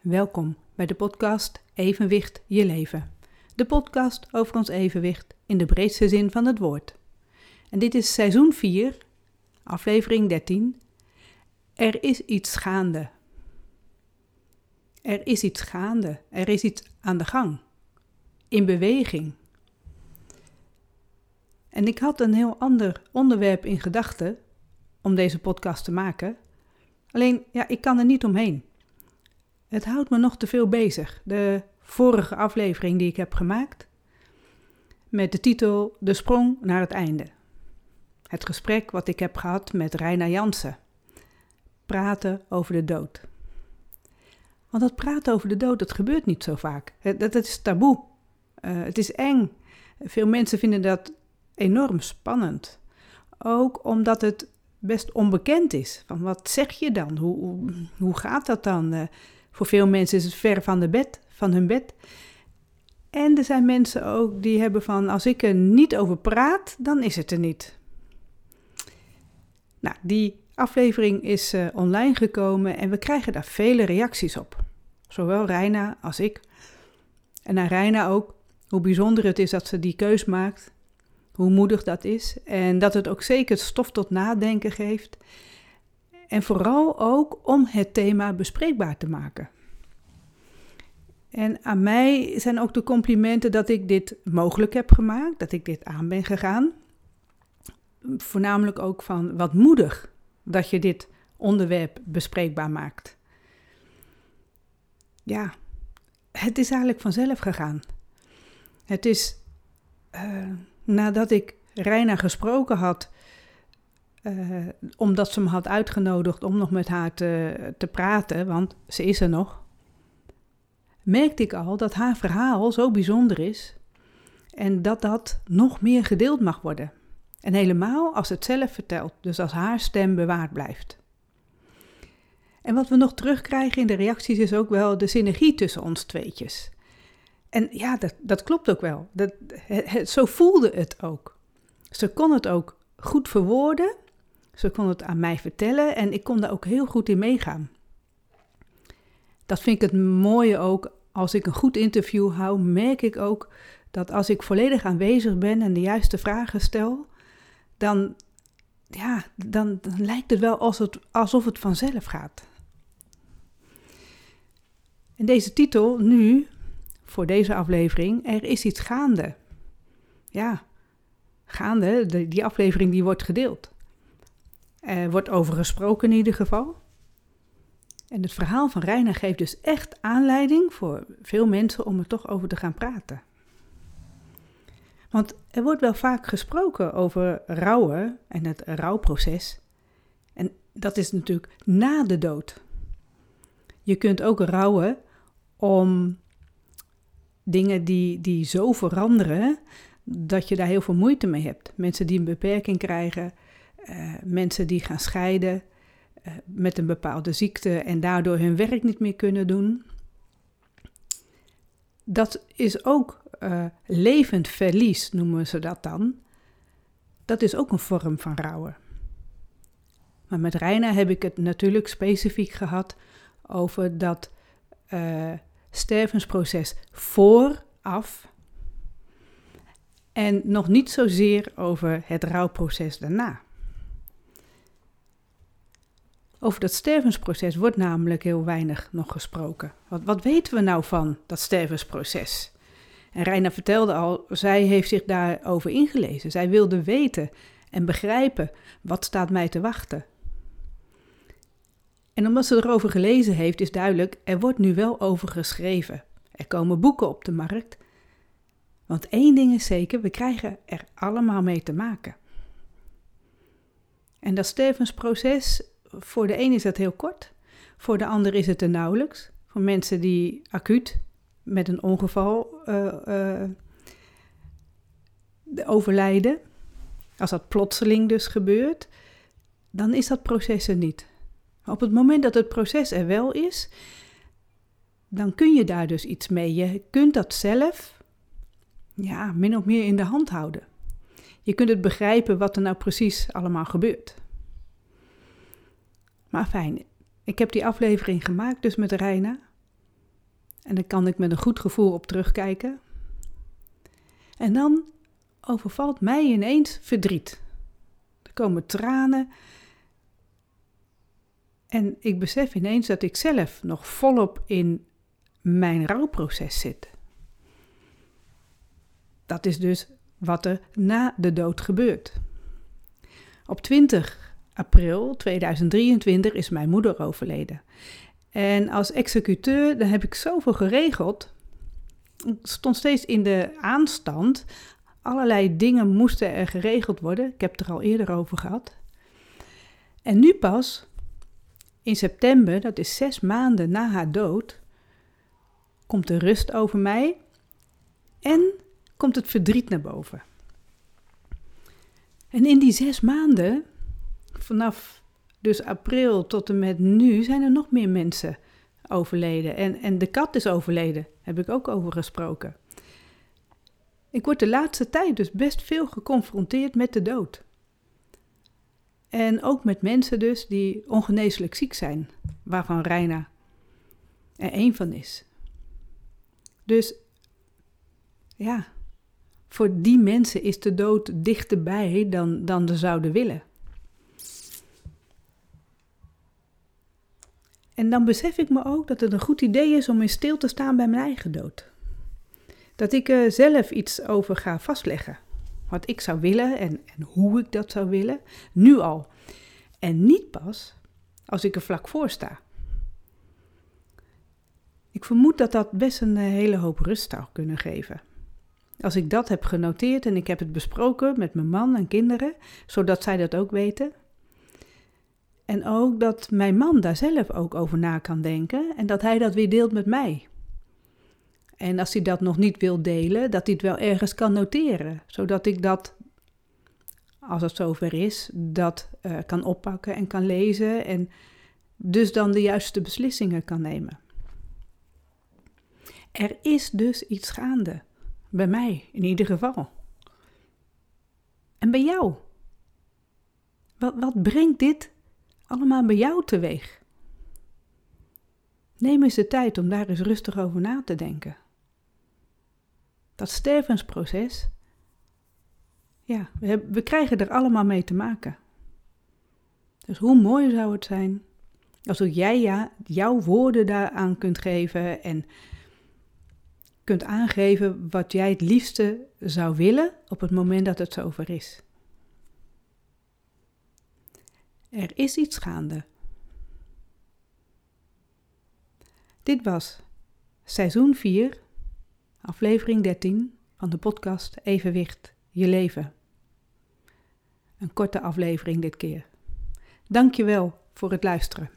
Welkom bij de podcast Evenwicht je leven. De podcast over ons evenwicht in de breedste zin van het woord. En dit is seizoen 4, aflevering 13. Er is iets gaande. Er is iets gaande. Er is iets aan de gang. In beweging. En ik had een heel ander onderwerp in gedachten om deze podcast te maken. Alleen, ja, ik kan er niet omheen. Het houdt me nog te veel bezig. De vorige aflevering die ik heb gemaakt met de titel De sprong naar het einde. Het gesprek wat ik heb gehad met Reina Jansen. Praten over de dood. Want dat praten over de dood, dat gebeurt niet zo vaak. Dat, is taboe. Uh, het is eng. Veel mensen vinden dat enorm spannend. Ook omdat het best onbekend is. Van wat zeg je dan? Hoe, hoe, gaat dat dan? Uh, voor veel mensen is het ver van, de bed, van hun bed. En er zijn mensen ook die hebben van als ik er niet over praat, dan is het er niet. Nou, die aflevering is uh, online gekomen en we krijgen daar vele reacties op. Zowel Reina als ik. En aan Reina ook hoe bijzonder het is dat ze die keus maakt. Hoe moedig dat is. En dat het ook zeker stof tot nadenken geeft. En vooral ook om het thema bespreekbaar te maken. En aan mij zijn ook de complimenten dat ik dit mogelijk heb gemaakt, dat ik dit aan ben gegaan. Voornamelijk ook van wat moedig dat je dit onderwerp bespreekbaar maakt. Ja, het is eigenlijk vanzelf gegaan. Het is uh, nadat ik Reina gesproken had uh, omdat ze me had uitgenodigd om nog met haar te, te praten, want ze is er nog, merkte ik al dat haar verhaal zo bijzonder is en dat dat nog meer gedeeld mag worden. En helemaal als het zelf vertelt, dus als haar stem bewaard blijft. En wat we nog terugkrijgen in de reacties is ook wel de synergie tussen ons tweetjes. En ja, dat, dat klopt ook wel. Dat, zo voelde het ook. Ze kon het ook goed verwoorden ze kon het aan mij vertellen en ik kon daar ook heel goed in meegaan. Dat vind ik het mooie ook. Als ik een goed interview hou, merk ik ook dat als ik volledig aanwezig ben en de juiste vragen stel, dan, ja, dan, lijkt het wel het, alsof het vanzelf gaat. En deze titel nu, voor deze aflevering, er is iets gaande. Ja, gaande, die aflevering die wordt gedeeld. Er wordt over gesproken in ieder geval. En het verhaal van Reina geeft dus echt aanleiding voor veel mensen om er toch over te gaan praten. Want er wordt wel vaak gesproken over rouwen en het rouwproces. En dat is natuurlijk na de dood. Je kunt ook rouwen om dingen die, die zo veranderen dat je daar heel veel moeite mee hebt. Mensen die een beperking krijgen, uh, mensen die gaan scheiden uh, met een bepaalde ziekte en daardoor hun werk niet meer kunnen doen. Dat is ook uh, levend verlies, noemen ze dat dan. Dat is ook een vorm van rouwen. Maar met Reina heb ik het natuurlijk specifiek gehad over dat stervensproces vooraf en nog niet zozeer over het rouwproces daarna. Over dat stervensproces wordt namelijk heel weinig nog gesproken. Wat, wat weten we nou van dat stervensproces? En Reina vertelde al, zij heeft zich daarover ingelezen. Zij wilde weten en begrijpen wat staat mij te wachten. En omdat ze erover gelezen heeft, is duidelijk, er wordt nu wel over geschreven. Er komen boeken op de markt. Want één ding is zeker, we krijgen er allemaal mee te maken. En dat stervensproces voor de een is dat heel kort, voor de ander is het er nauwelijks. Voor mensen die acuut met een ongeval uh, uh, overlijden, als dat plotseling dus gebeurt, dan is dat proces er niet. Op het moment dat het proces er wel is, dan kun je daar dus iets mee. Je kunt dat zelf, ja, min of meer in de hand houden. Je kunt het begrijpen wat er nou precies allemaal gebeurt. Maar fijn, ik heb die aflevering gemaakt dus met Reina. En daar kan ik met een goed gevoel op terugkijken. En dan overvalt mij ineens verdriet. Er komen tranen. En ik besef ineens dat ik zelf nog volop in mijn rouwproces zit. Dat is dus wat er na de dood gebeurt. Op 20 april 2023 is mijn moeder overleden. En als executeur dan heb ik zoveel geregeld. Ik stond steeds in de aanstand. Allerlei dingen moesten er geregeld worden. Ik heb het er al eerder over gehad. En nu pas, in september, dat is zes maanden na haar dood, komt de rust over mij en komt het verdriet naar boven. En in die zes maanden, vanaf dus april tot en met nu, zijn er nog meer mensen overleden. En, en de kat is overleden, heb ik ook over gesproken. Ik word de laatste tijd dus best veel geconfronteerd met de dood. En ook met mensen dus die ongeneeslijk ziek zijn, waarvan Reina er één van is. Dus ja, voor die mensen is de dood dichterbij dan, dan ze zouden willen. En dan besef ik me ook dat het een goed idee is om in stil te staan bij mijn eigen dood. Dat ik er zelf iets over ga vastleggen. Wat ik zou willen en, en hoe ik dat zou willen, nu al. En niet pas als ik er vlak voor sta. Ik vermoed dat dat best een hele hoop rust zou kunnen geven. Als ik dat heb genoteerd en ik heb het besproken met mijn man en kinderen, zodat zij dat ook weten. En ook dat mijn man daar zelf ook over na kan denken en dat hij dat weer deelt met mij. En als hij dat nog niet wil delen, dat hij het wel ergens kan noteren, zodat ik dat, als het zover is, dat uh, kan oppakken en kan lezen en dus dan de juiste beslissingen kan nemen. Er is dus iets gaande. Bij mij in ieder geval. En bij jou? Wat, wat brengt dit allemaal bij jou teweeg? Neem eens de tijd om daar eens rustig over na te denken. Dat stervensproces, ja, we, we krijgen er allemaal mee te maken. Dus hoe mooi zou het zijn als ook jij ja, jouw woorden daaraan kunt geven en kunt aangeven wat jij het liefste zou willen op het moment dat het zover is. Er is iets gaande. Dit was seizoen 4, aflevering 13 van de podcast Evenwicht je leven. Een korte aflevering dit keer. Dankjewel voor het luisteren.